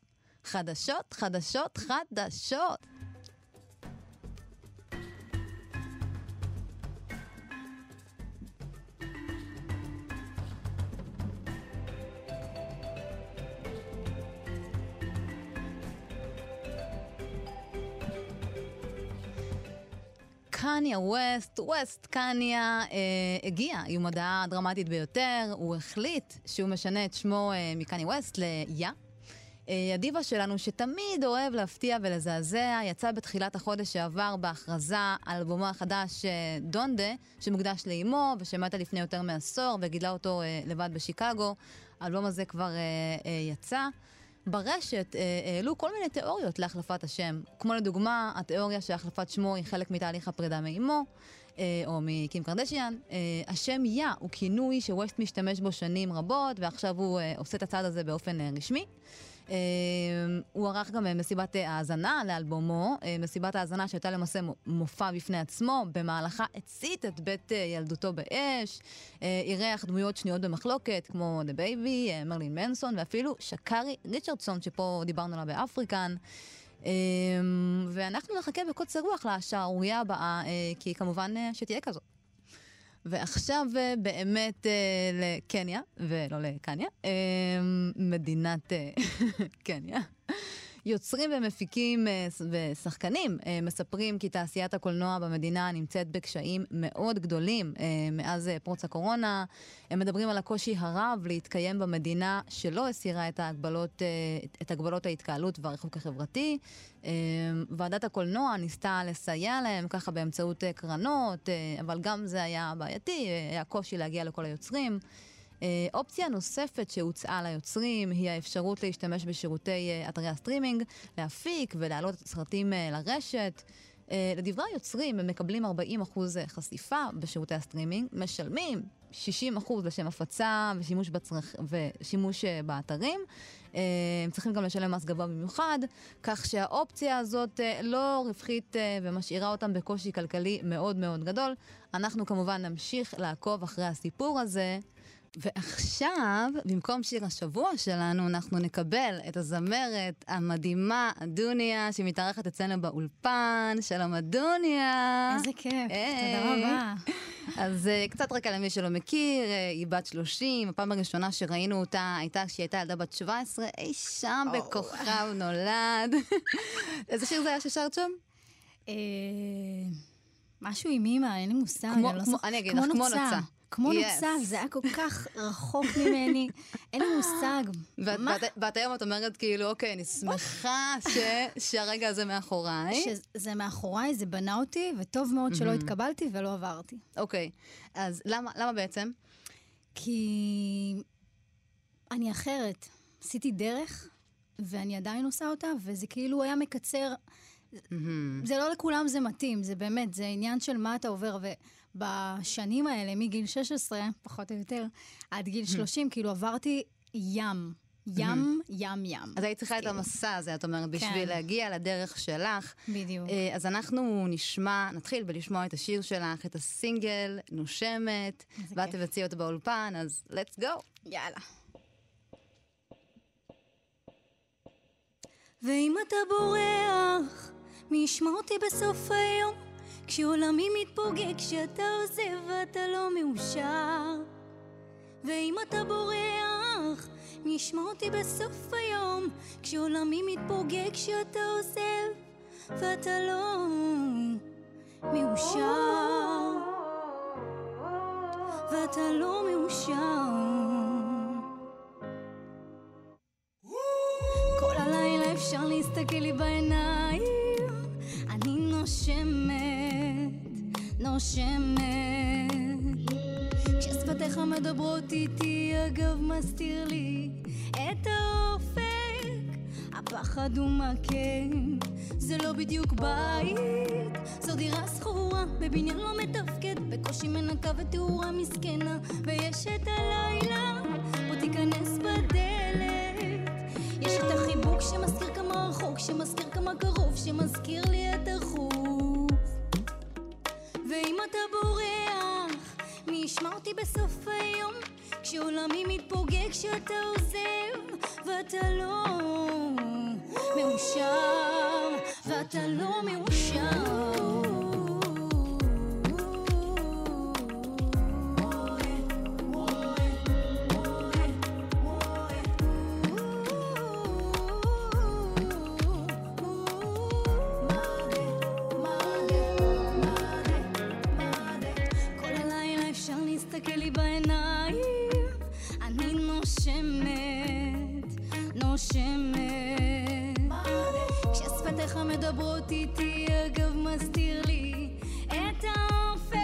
חדשות, חדשות, חדשות. קניה ווסט, ווסט קניה אה, הגיע עם הודעה דרמטית ביותר, הוא החליט שהוא משנה את שמו אה, מקניה ווסט ליה. אה, הדיבה שלנו, שתמיד אוהב להפתיע ולזעזע, יצא בתחילת החודש שעבר בהכרזה על אלבומו החדש אה, דונדה, שמוקדש לאימו ושמתה לפני יותר מעשור וגידלה אותו אה, לבד בשיקגו. האלבום הזה כבר אה, אה, יצא. ברשת אה, העלו כל מיני תיאוריות להחלפת השם, כמו לדוגמה, התיאוריה שהחלפת שמו היא חלק מתהליך הפרידה מאימו, אה, או מקים קרדשיאן. אה, השם יה הוא כינוי שווסט משתמש בו שנים רבות, ועכשיו הוא עושה את הצעד הזה באופן רשמי. אה, הוא ערך גם אה, מסיבת אה, האזנה לאלבומו, אה, מסיבת האזנה שהייתה למעשה מו- מופע בפני עצמו, במהלכה הצית את בית ילדותו באש, אירח דמויות שנויות במחלוקת, כמו בייבי, אה, מרילין מנסון, ואפילו שקארי ריצ'רדסון, שפה דיברנו עליו באפריקן. אה, ואנחנו נחכה בקוצר רוח לשערורייה הבאה, אה, כי כמובן שתהיה כזאת. ועכשיו אה, באמת אה, לקניה, ולא לקניה, אה, מדינת קניה. יוצרים ומפיקים אה, ושחקנים אה, מספרים כי תעשיית הקולנוע במדינה נמצאת בקשיים מאוד גדולים אה, מאז פרוץ הקורונה. הם מדברים על הקושי הרב להתקיים במדינה שלא הסירה את ההגבלות, את הגבלות ההתקהלות והריחוק החברתי. ועדת הקולנוע ניסתה לסייע להם ככה באמצעות קרנות, אבל גם זה היה בעייתי, היה קושי להגיע לכל היוצרים. אה, אופציה נוספת שהוצעה ליוצרים היא האפשרות להשתמש בשירותי אה, אתרי הסטרימינג, להפיק ולהעלות סרטים אה, לרשת. לדברי היוצרים, הם מקבלים 40% חשיפה בשירותי הסטרימינג, משלמים 60% לשם הפצה ושימוש, בצרכ... ושימוש באתרים. הם צריכים גם לשלם מס גבוה במיוחד, כך שהאופציה הזאת לא רווחית ומשאירה אותם בקושי כלכלי מאוד מאוד גדול. אנחנו כמובן נמשיך לעקוב אחרי הסיפור הזה. ועכשיו, במקום שיר השבוע שלנו, אנחנו נקבל את הזמרת המדהימה, אדוניה, שמתארחת אצלנו באולפן. שלום, אדוניה. איזה כיף, היי. תודה רבה. אז אה, קצת רקע למי שלא מכיר, אה, היא בת 30, הפעם הראשונה שראינו אותה הייתה כשהיא הייתה ילדה בת 17, אי שם בכוכב נולד. איזה שיר זה היה ששרת שם? אה, משהו עם אימא, אין לי מושג. כמו- אני לא כמו- זוכ- אני אגיד לך, כמו נוצה. כמו Yes. נוצה, זה היה כל כך רחוק ממני, אין לי מושג. ואת- מה? ואת- ואת היום את אומרת כאילו, אוקיי, אני שמחה ש- שהרגע הזה מאחוריי. שזה מאחוריי, זה בנה אותי, וטוב מאוד שלא התקבלתי ולא עברתי. אוקיי, אז למה למה בעצם? כי אני אחרת. עשיתי דרך, ואני עדיין עושה אותה, וזה כאילו היה מקצר. זה לא לכולם זה מתאים, זה באמת, זה עניין של מה אתה עובר. ובשנים האלה, מגיל 16, פחות או יותר, עד גיל 30, כאילו עברתי ים. ים, ים, ים. אז היית צריכה את כאילו. המסע הזה, את אומרת, בשביל כן. להגיע לדרך שלך. בדיוק. אה, אז אנחנו נשמע, נתחיל בלשמוע את השיר שלך, את הסינגל, נושמת, ואת. תבצעי אותו באולפן, אז let's go. יאללה. ואם אתה בורח מי ישמע אותי בסוף היום? כשעולמי מתפוגג, כשאתה עוזב ואתה לא מאושר. ואם אתה בורח, מי ישמע אותי בסוף היום? כשעולמי מתפוגג, כשאתה עוזב ואתה לא מאושר. ואתה לא מאושר. כל הלילה אפשר להסתכל לי בעיניים, אני נושמת, נושמת. כששפתיך מדברות איתי, אגב מסתיר לי את האופק. הפחד הוא מכה, זה לא בדיוק בית, זו דירה שכורה בבניין לא מתפקד, בקושי מנקה ותאורה מסכנה, ויש את הלילה, בוא תיכנס בדלת. יש את החיבוק שמזכיר כמה רחוק, שמזכיר כמה קרוב, שמזכיר לי את החוף. ואם אתה בורח, מי ישמע אותי בסוף היום? כשעולמי מתפוגג, כשאתה עוזב, ואתה לא מאושר, ואתה לא מאושר. בעיניים, אני נושמת, נושמת. כששפתיך מדברות איתי, אגב מסתיר לי את האופק.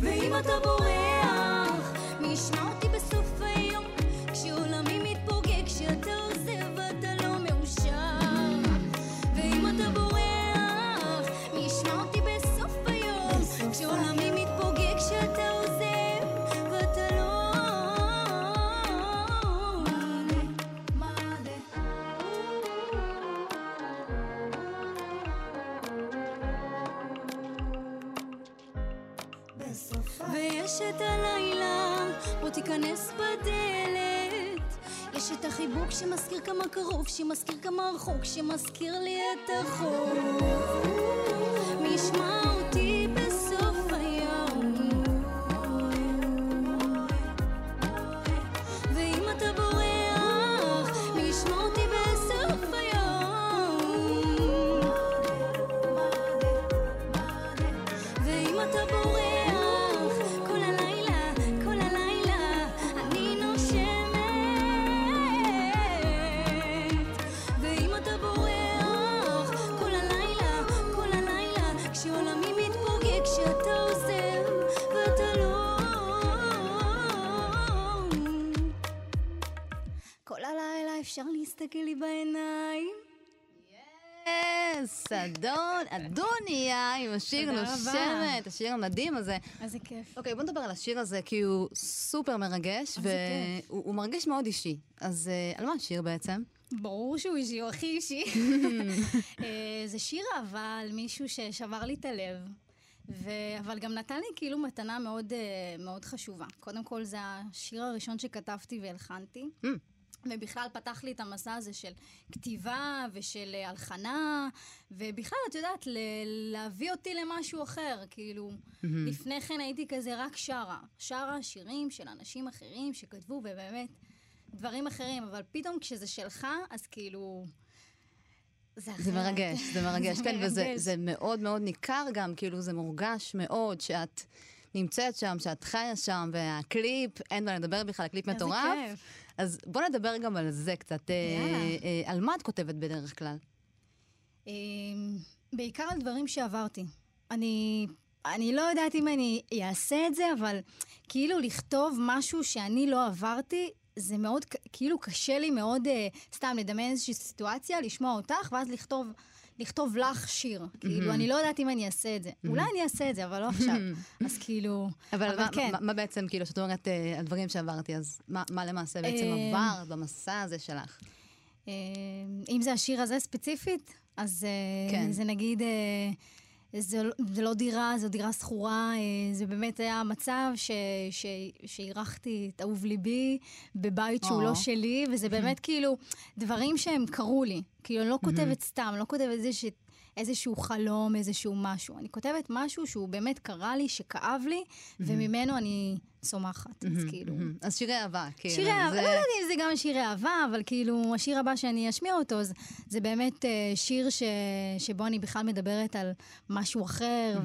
ואם אתה בורח, בוא תיכנס בדלת. יש את החיבוק שמזכיר כמה קרוב, שמזכיר כמה רחוק, שמזכיר לי את החוף. מי ישמע אותי יס, אדון, אדוניה עם השיר. נושמת, השיר המדהים הזה. איזה כיף. אוקיי, בוא נדבר על השיר הזה, כי הוא סופר מרגש. והוא הוא מרגיש מאוד אישי. אז אה, על מה השיר בעצם? ברור שהוא אישי, הוא הכי אישי. אה, זה שיר אהבה על מישהו ששבר לי את הלב. ו... אבל גם נתן לי כאילו מתנה מאוד, אה, מאוד חשובה. קודם כל, זה השיר הראשון שכתבתי והלחנתי. Mm. ובכלל פתח לי את המסע הזה של כתיבה ושל אה, הלחנה, ובכלל, את יודעת, ל- להביא אותי למשהו אחר. כאילו, לפני כן הייתי כזה רק שרה. שרה שירים של אנשים אחרים שכתבו, ובאמת, דברים אחרים. אבל פתאום כשזה שלך, אז כאילו... זה. זה מרגש, זה מרגש, זה כן, וזה. זה מאוד מאוד ניכר גם, כאילו זה מורגש מאוד שאת נמצאת שם, שאת חיה שם, והקליפ, אין מה לדבר בכלל, הקליפ איזה מטורף. כיף. אז בוא נדבר גם על זה קצת. אה, יאללה. אה, על מה את כותבת בדרך כלל? אמ, בעיקר על דברים שעברתי. אני, אני לא יודעת אם אני אעשה את זה, אבל כאילו לכתוב משהו שאני לא עברתי, זה מאוד, כאילו קשה לי מאוד, אה, סתם לדמיין איזושהי סיטואציה, לשמוע אותך, ואז לכתוב, לכתוב לך שיר. כאילו, אני לא יודעת אם אני אעשה את זה. אולי אני אעשה את זה, אבל לא עכשיו. אז כאילו, אבל כן. מה- בעצם, כאילו, שאת אומרת אה, על דברים שעברתי, אז מה למעשה בעצם אה, עברת במסע הזה שלך? אה, אם זה השיר הזה ספציפית, אז כן. זה נגיד... זה, לא- זה לא דירה, זו דירה שכורה, אה, זה באמת היה מצב שאירחתי את אהוב ליבי בבית שהוא. לא שלי, וזה באמת כאילו דברים שהם קרו לי. כאילו, אני לא כותבת סתם, לא כותבת איזה ש... איזשהו חלום, איזשהו משהו. אני כותבת משהו שהוא באמת קרה לי, שכאב לי, וממנו אני צומחת. אז כאילו... אז שירי אהבה, כאילו. שירי אהבה, לא יודעת אם זה גם שירי אהבה, אבל כאילו, השיר הבא שאני אשמיע אותו, זה, באמת אה, שיר שבו אני בכלל מדברת על משהו אחר,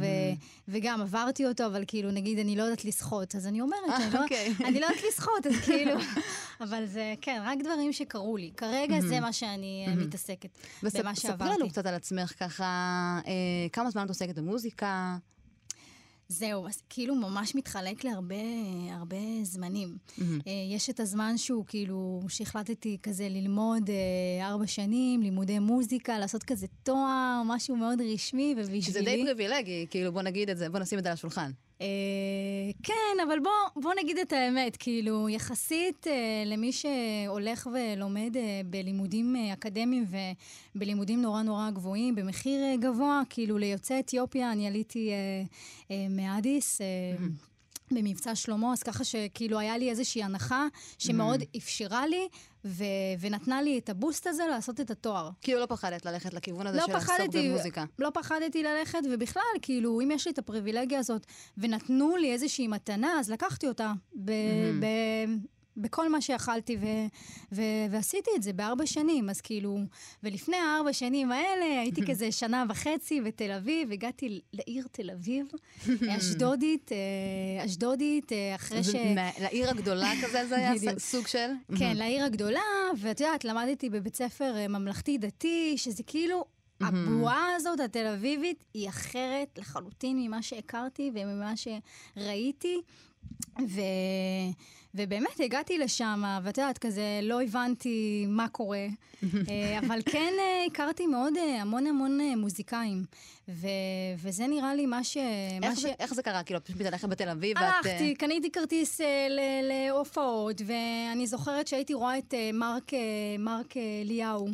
וגם עברתי אותו, אבל כאילו, נגיד, אני לא יודעת לשחות, אז אני אומרת שאני לא, אוקיי. אני לא יודעת לשחות, אז כאילו, אבל זה, כן, רק דברים שקרו לי. כרגע זה מה שאני אה, מתעסקת, במה ספרי לנו שעברתי. קצת על עצמך ככה, אה, כמה זמן את עוסקת במוזיקה? זהו, אז כאילו ממש מתחלק להרבה הרבה זמנים. אה, יש את הזמן שהוא כאילו, שהחלטתי כזה ללמוד אה, ארבע שנים, לימודי מוזיקה, לעשות כזה תואר, משהו מאוד רשמי, ובשבילי... שזה די פריבילגי, כאילו, בוא נגיד את זה, בוא נשים את זה על השולחן. אה, כן, אבל בוא, בוא נגיד את האמת, כאילו, יחסית אה, למי שהולך ולומד אה, בלימודים אה, אקדמיים ובלימודים נורא נורא גבוהים, במחיר אה, גבוה, כאילו, ליוצאי אתיופיה, אני עליתי אה, אה, מאדיס. אה, במבצע שלמה, אז ככה שכאילו היה לי איזושהי הנחה שמאוד אפשרה לי ו- ונתנה לי את הבוסט הזה לעשות את התואר. כאילו לא פחדת ללכת לכיוון הזה לא של לעסוק במוזיקה. לא פחדתי ללכת, ובכלל, כאילו, אם יש לי את הפריבילגיה הזאת, ונתנו לי איזושהי מתנה, אז לקחתי אותה ב- ב- בכל מה שיכלתי, ו- ו- ועשיתי את זה בארבע שנים. אז כאילו, ולפני הארבע שנים האלה, הייתי כזה שנה וחצי בתל אביב, הגעתי לעיר תל אביב, אשדודית, אה, אשדודית, אה, אחרי ש... לעיר הגדולה כזה זה היה סוג של? כן, לעיר הגדולה, ואת יודעת, למדתי בבית ספר אה, ממלכתי-דתי, שזה כאילו, הבועה הזאת, התל אביבית, היא אחרת לחלוטין ממה שהכרתי וממה שראיתי. ו... ובאמת הגעתי לשם, ואת יודעת, כזה לא הבנתי מה קורה, אה, אבל כן אה, הכרתי מאוד אה, המון המון מוזיקאים, ו... וזה נראה לי מה ש... מה איך זה- איך זה קרה? כאילו, פשוט ללכת בתל אביב ואת... הלכתי, קניתי כרטיס ל- להופעות, ואני זוכרת שהייתי רואה את מרק, מרק אליהו.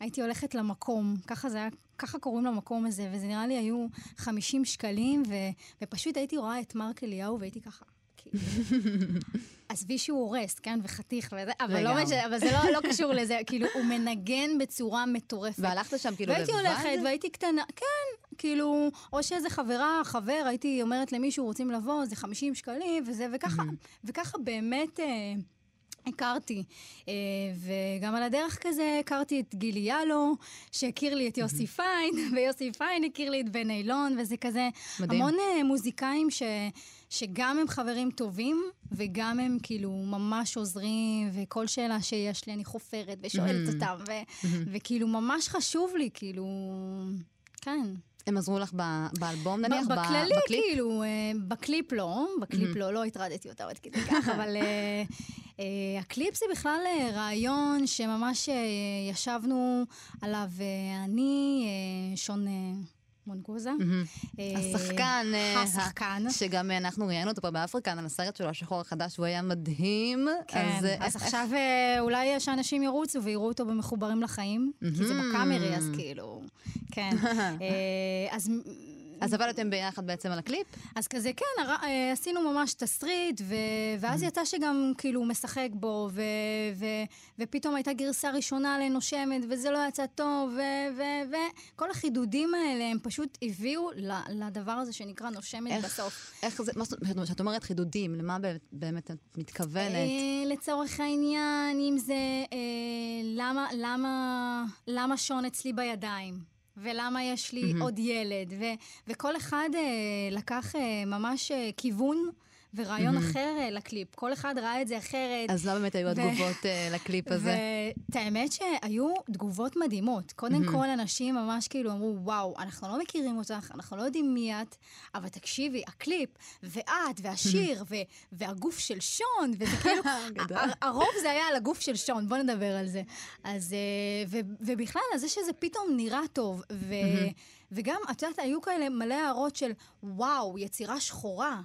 הייתי הולכת למקום, ככה זה היה, ככה קוראים למקום הזה, וזה נראה לי היו 50 שקלים, ו, ופשוט הייתי רואה את מרק אליהו, והייתי ככה. עזבי שהוא הורס, כן, וחתיך וזה, אבל, לא. משנה, אבל זה לא, לא קשור לזה, כאילו, הוא מנגן בצורה מטורפת. והלכת שם כאילו לבד? והייתי הולכת, והייתי קטנה, כן, כאילו, או שאיזה חברה, חבר, הייתי אומרת למישהו, רוצים לבוא, זה 50 שקלים, וזה, וככה, וככה באמת... אה, הכרתי, אה, וגם על הדרך כזה הכרתי את גילי ילו, שהכיר לי את יוסי פיין, ויוסי פיין הכיר לי את בן אילון, וזה כזה מדהים. המון אה, מוזיקאים ש, שגם הם חברים טובים, וגם הם כאילו ממש עוזרים, וכל שאלה שיש לי אני חופרת ושואלת אותם, ו, וכאילו ממש חשוב לי, כאילו, כן. הם עזרו לך ב- באלבום נניח? ב- ב- בכללי, בקליפ? כאילו, אה, בקליפ לא, בקליפ לא, לא הטרדתי אותה עד כדי כך, אבל אה, הקליפ זה בכלל אה, רעיון שממש אה, ישבנו עליו אני, שון מונגוזה. אה, השחקן, אה, השחקן. שגם אנחנו ראיינו אותו פה באפריקן על הסרט שלו, השחור החדש, הוא היה מדהים. כן, אז, אה, עכשיו אולי שאנשים ירוצו ויראו אותו במחוברים לחיים, כי זה בקאמרי, אז כאילו, כן. אז... אז עבדתם ביחד בעצם על הקליפ? אז כזה, כן, הר... אה, עשינו ממש תסריט, ו... ואז יצא שגם כאילו הוא משחק בו, ו... ו... ופתאום הייתה גרסה ראשונה לנושמת, וזה לא יצא טוב, ו... ו... וכל החידודים האלה, הם פשוט הביאו לדבר הזה שנקרא נושמת איך- בסוף. איך זה, מה זאת אומרת, כשאת אומרת חידודים, למה באמת- באמת את מתכוונת? אה, לצורך העניין, אם זה אה, למה, למה, למה שון אצלי בידיים, ולמה יש לי עוד ילד, ו, וכל אחד אה, לקח אה, ממש אה, כיוון ורעיון אחר אה, לקליפ. כל אחד ראה את זה אחרת. אז לא באמת היו התגובות אה, לקליפ הזה? ואת האמת שהיו תגובות מדהימות. קודם כל, אנשים ממש כאילו אמרו, וואו, אנחנו לא מכירים אותך, אנחנו לא יודעים מי את, אבל תקשיבי, הקליפ, ואת, והשיר, והגוף של שון, וזה כאילו, הרוב זה היה על הגוף של שון, בוא נדבר על זה. אז, אה, ובכלל, על זה שזה פתאום נראה טוב, ו- וגם, את יודעת, היו כאלה מלא הערות של, וואו, יצירה שחורה.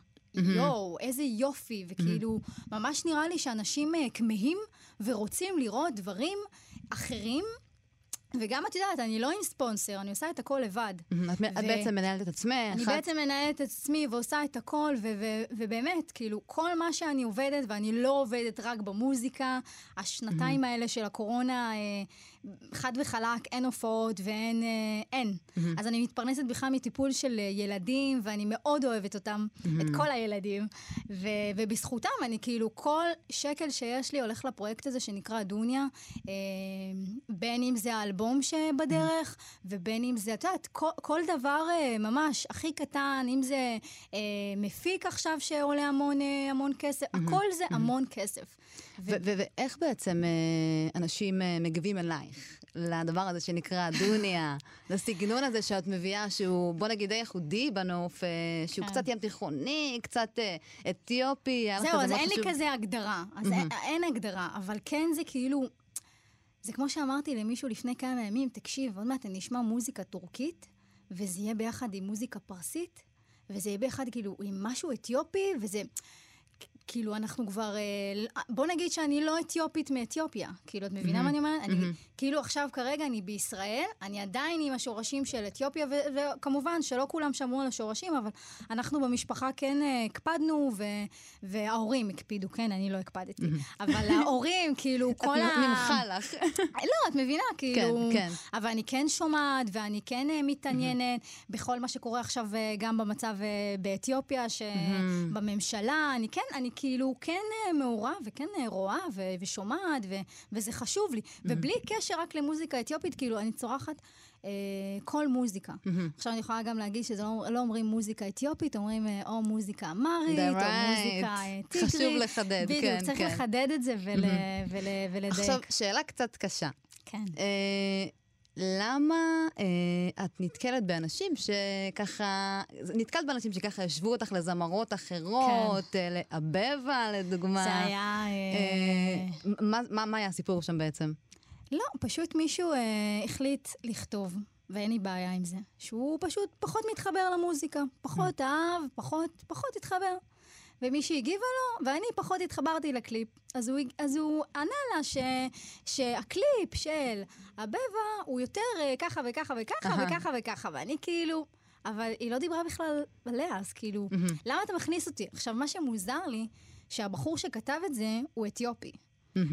יואו, איזה יופי, וכאילו, ממש נראה לי שאנשים אה, כמהים ורוצים לראות דברים אחרים. וגם את יודעת, אני לא עם ספונסר, אני עושה את הכל לבד. את מ- את בעצם מנהלת את עצמך. אני בעצם מנהלת את עצמי ועושה את הכל, ובאמת, כאילו, כל מה שאני עובדת, ואני לא עובדת רק במוזיקה, השנתיים האלה של הקורונה, אה, חד וחלק, אין הופעות ואין... אה, אין. אז אני מתפרנסת בכלל מטיפול של אה, ילדים, ואני מאוד אוהבת אותם, את כל הילדים, ו- ובזכותם אני כאילו, כל שקל שיש לי הולך לפרויקט הזה שנקרא דוניה, אה, בין אם זה האלבום שבדרך, ובין אם זה, את יודעת, כל, כל דבר אה, ממש הכי קטן, אם זה אה, מפיק עכשיו שעולה המון, אה, המון כסף, הכל זה המון כסף. ואיך בעצם אה, אנשים אה, מגיבים אלייך? לדבר הזה שנקרא דוניה, לסגנון הזה שאת מביאה, שהוא, בוא נגיד, די ייחודי בנוף, אה, שהוא כן. קצת ים תיכוני, קצת אתיופי, זהו, אז אין לי. כזה הגדרה. אז אין, אין הגדרה, אבל כן זה כאילו... זה כמו שאמרתי למישהו לפני כמה ימים, תקשיב, עוד מעט אני אשמע מוזיקה טורקית, וזה יהיה ביחד עם מוזיקה פרסית, וזה יהיה ביחד כאילו עם משהו אתיופי, וזה... כאילו, אנחנו כבר... אה, בוא נגיד שאני לא אתיופית מאתיופיה. כאילו, את מבינה מה אני אומרת? אני, כאילו, עכשיו, כרגע אני בישראל, אני עדיין עם השורשים של אתיופיה, ו- וכמובן שלא כולם שמרו על השורשים, אבל אנחנו במשפחה כן אה, הקפדנו, ו- וההורים הקפידו, כן, אני לא הקפדתי. אבל ההורים, כאילו, כל ה... נמחה לך. לא, את מבינה, כאילו... כן. אבל אני כן שומעת, ואני כן אה, מתעניינת בכל מה שקורה עכשיו גם במצב באתיופיה, שבממשלה, אני כן, אני כאילו כן אה, מעורה, וכן אה, רואה, ו- ושומעת, ו- וזה חשוב לי. ובלי קשר רק למוזיקה אתיופית, כאילו, אני צורחת אה, כל מוזיקה. עכשיו, אני יכולה גם להגיד שזה לא, לא אומרים מוזיקה אתיופית, אומרים אה, או מוזיקה אמרית, That's או right. מוזיקה טיגרית. חשוב לחדד, בדיוק, כן, צריך כן. לחדד את זה ול, ול, ולדייק. עכשיו, שאלה קצת קשה. כן. אה, למה אה, את נתקלת באנשים שככה, נתקלת באנשים שככה השוו אותך לזמרות אחרות, אה, לאבבה לדוגמה. כן. זה היה... אה, מה, מה, מה היה הסיפור שם בעצם? לא, פשוט מישהו אה, החליט לכתוב, ואין לי בעיה עם זה. שהוא פשוט פחות מתחבר למוזיקה. פחות אהב, פחות, פחות התחבר. ומישהי הגיבה לו, ואני פחות התחברתי לקליפ. אז הוא, אז הוא ענה לה ש, שהקליפ של הבבה הוא יותר אה, ככה וככה וככה אהה. וככה וככה, ואני כאילו... אבל היא לא דיברה בכלל עליה, אז כאילו, למה אתה מכניס אותי? עכשיו, מה שמוזר לי, שהבחור שכתב את זה הוא אתיופי.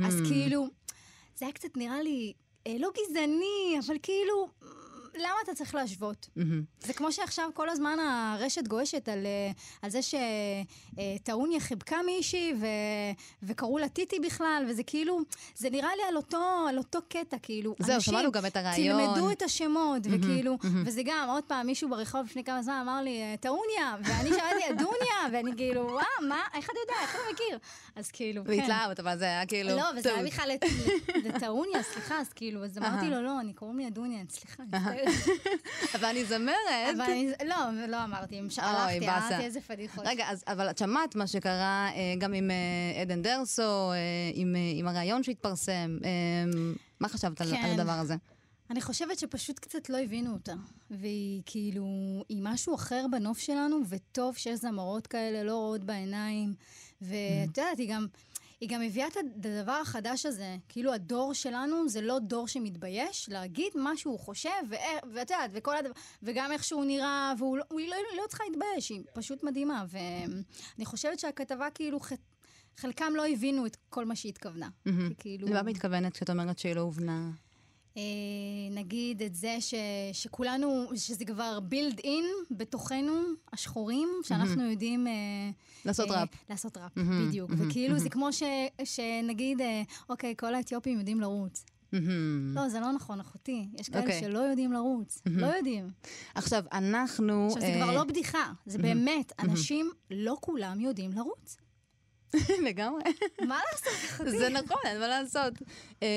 אז כאילו, זה היה קצת נראה לי, אה, לא גזעני, אבל כאילו, למה אתה צריך להשוות? זה כמו שעכשיו כל הזמן הרשת גועשת על, אה, על זה שטעוניה חיבקה מישהי ו, וקראו לה טיטי בכלל, וזה כאילו, זה נראה לי על אותו, על אותו קטע, כאילו, זהו, אנשים שמענו גם את הרעיון. תלמדו את השמות, וכאילו, וזה גם, עוד פעם, מישהו ברחוב לפני כמה זמן אמר לי, אה, טעוניה, ואני שאלתי, דוניה, ואני כאילו, וואו, מה, איך אתה יודע, איך אתה מכיר? אז כאילו, כן. והתלהבת, אבל זה היה כאילו... לא, וזה היה. בכלל לט- לטעוניה, סליחה, אז כאילו, אז אמרתי לו, לא, אני קוראים לי אדוניה, סליחה, אני. אבל אני זמרת. אבל אני, לא, לא אמרתי, הלכתי, באסה. אמרתי איזה פדיחות. רגע, אז, אבל את שמעת מה שקרה אה, גם עם אה, עדן דרסו, אה, עם, עם הרעיון שהתפרסם. מה חשבת על, כן. על הדבר הזה? אני חושבת שפשוט קצת לא הבינו אותה. והיא כאילו, היא משהו אחר בנוף שלנו, וטוב שיש זמרות כאלה לא רואות בעיניים. ואת יודעת, היא גם... היא גם הביאה את הדבר החדש הזה, כאילו הדור שלנו זה לא דור שמתבייש להגיד מה שהוא חושב, ואת יודעת, וכל הדבר, וגם איך שהוא נראה, והוא לא, לא, לא צריכה להתבייש, היא פשוט מדהימה. ואני חושבת שהכתבה כאילו, ח- חלקם לא הבינו את כל מה שהיא התכוונה. כי כאילו... למה מתכוונת כשאת אומרת שהיא לא הובנה? אה, נגיד את זה ש, שכולנו, שזה כבר בילד אין בתוכנו, השחורים, שאנחנו יודעים... אה, לעשות אה, ראפ. לעשות ראפ, בדיוק. וכאילו זה כמו ש, שנגיד, אוקיי, כל האתיופים יודעים לרוץ. לא, זה לא נכון, אחותי. יש כאלה אוקיי. שלא יודעים לרוץ. לא יודעים. עכשיו, אנחנו... עכשיו, זה אה, כבר לא בדיחה, זה באמת, אנשים לא כולם יודעים לרוץ. לגמרי. מה לעשות? זה נכון, אין מה לעשות. אה,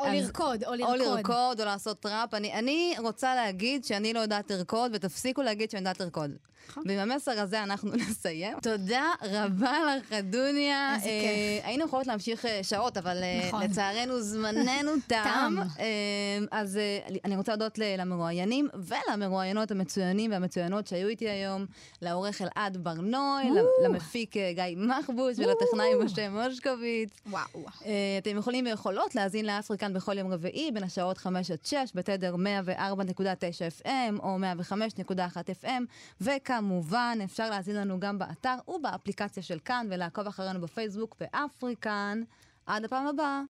או לרקוד, או או לרקוד. לרקוד, או לעשות ראפ. אני, אני רוצה להגיד שאני לא יודעת לרקוד, ותפסיקו להגיד שאני יודעת לרקוד. נכון. ועם המסר הזה אנחנו נסיים. תודה רבה לך, אדוניה. איזה אה, כיף. היינו יכולות להמשיך אה, שעות, אבל אה, נכון. לצערנו זמננו תם. אז אני רוצה להודות למרואיינים ולמרואיינות המצוינים והמצוינות שהיו איתי היום, לעורך אלעד ברנוי, למפיק גיא מחבוש, ולטכנאי משה מושקוביץ. וואו. אתם יכולים ויכולות להאזין לאפריקן בכל יום רביעי בין השעות 5 עד 6 בתדר 104.9 FM או 105.1 FM, וכמובן אפשר להאזין לנו גם באתר ובאפליקציה של כאן ולעקוב אחרינו בפייסבוק באפריקן. עד הפעם הבאה.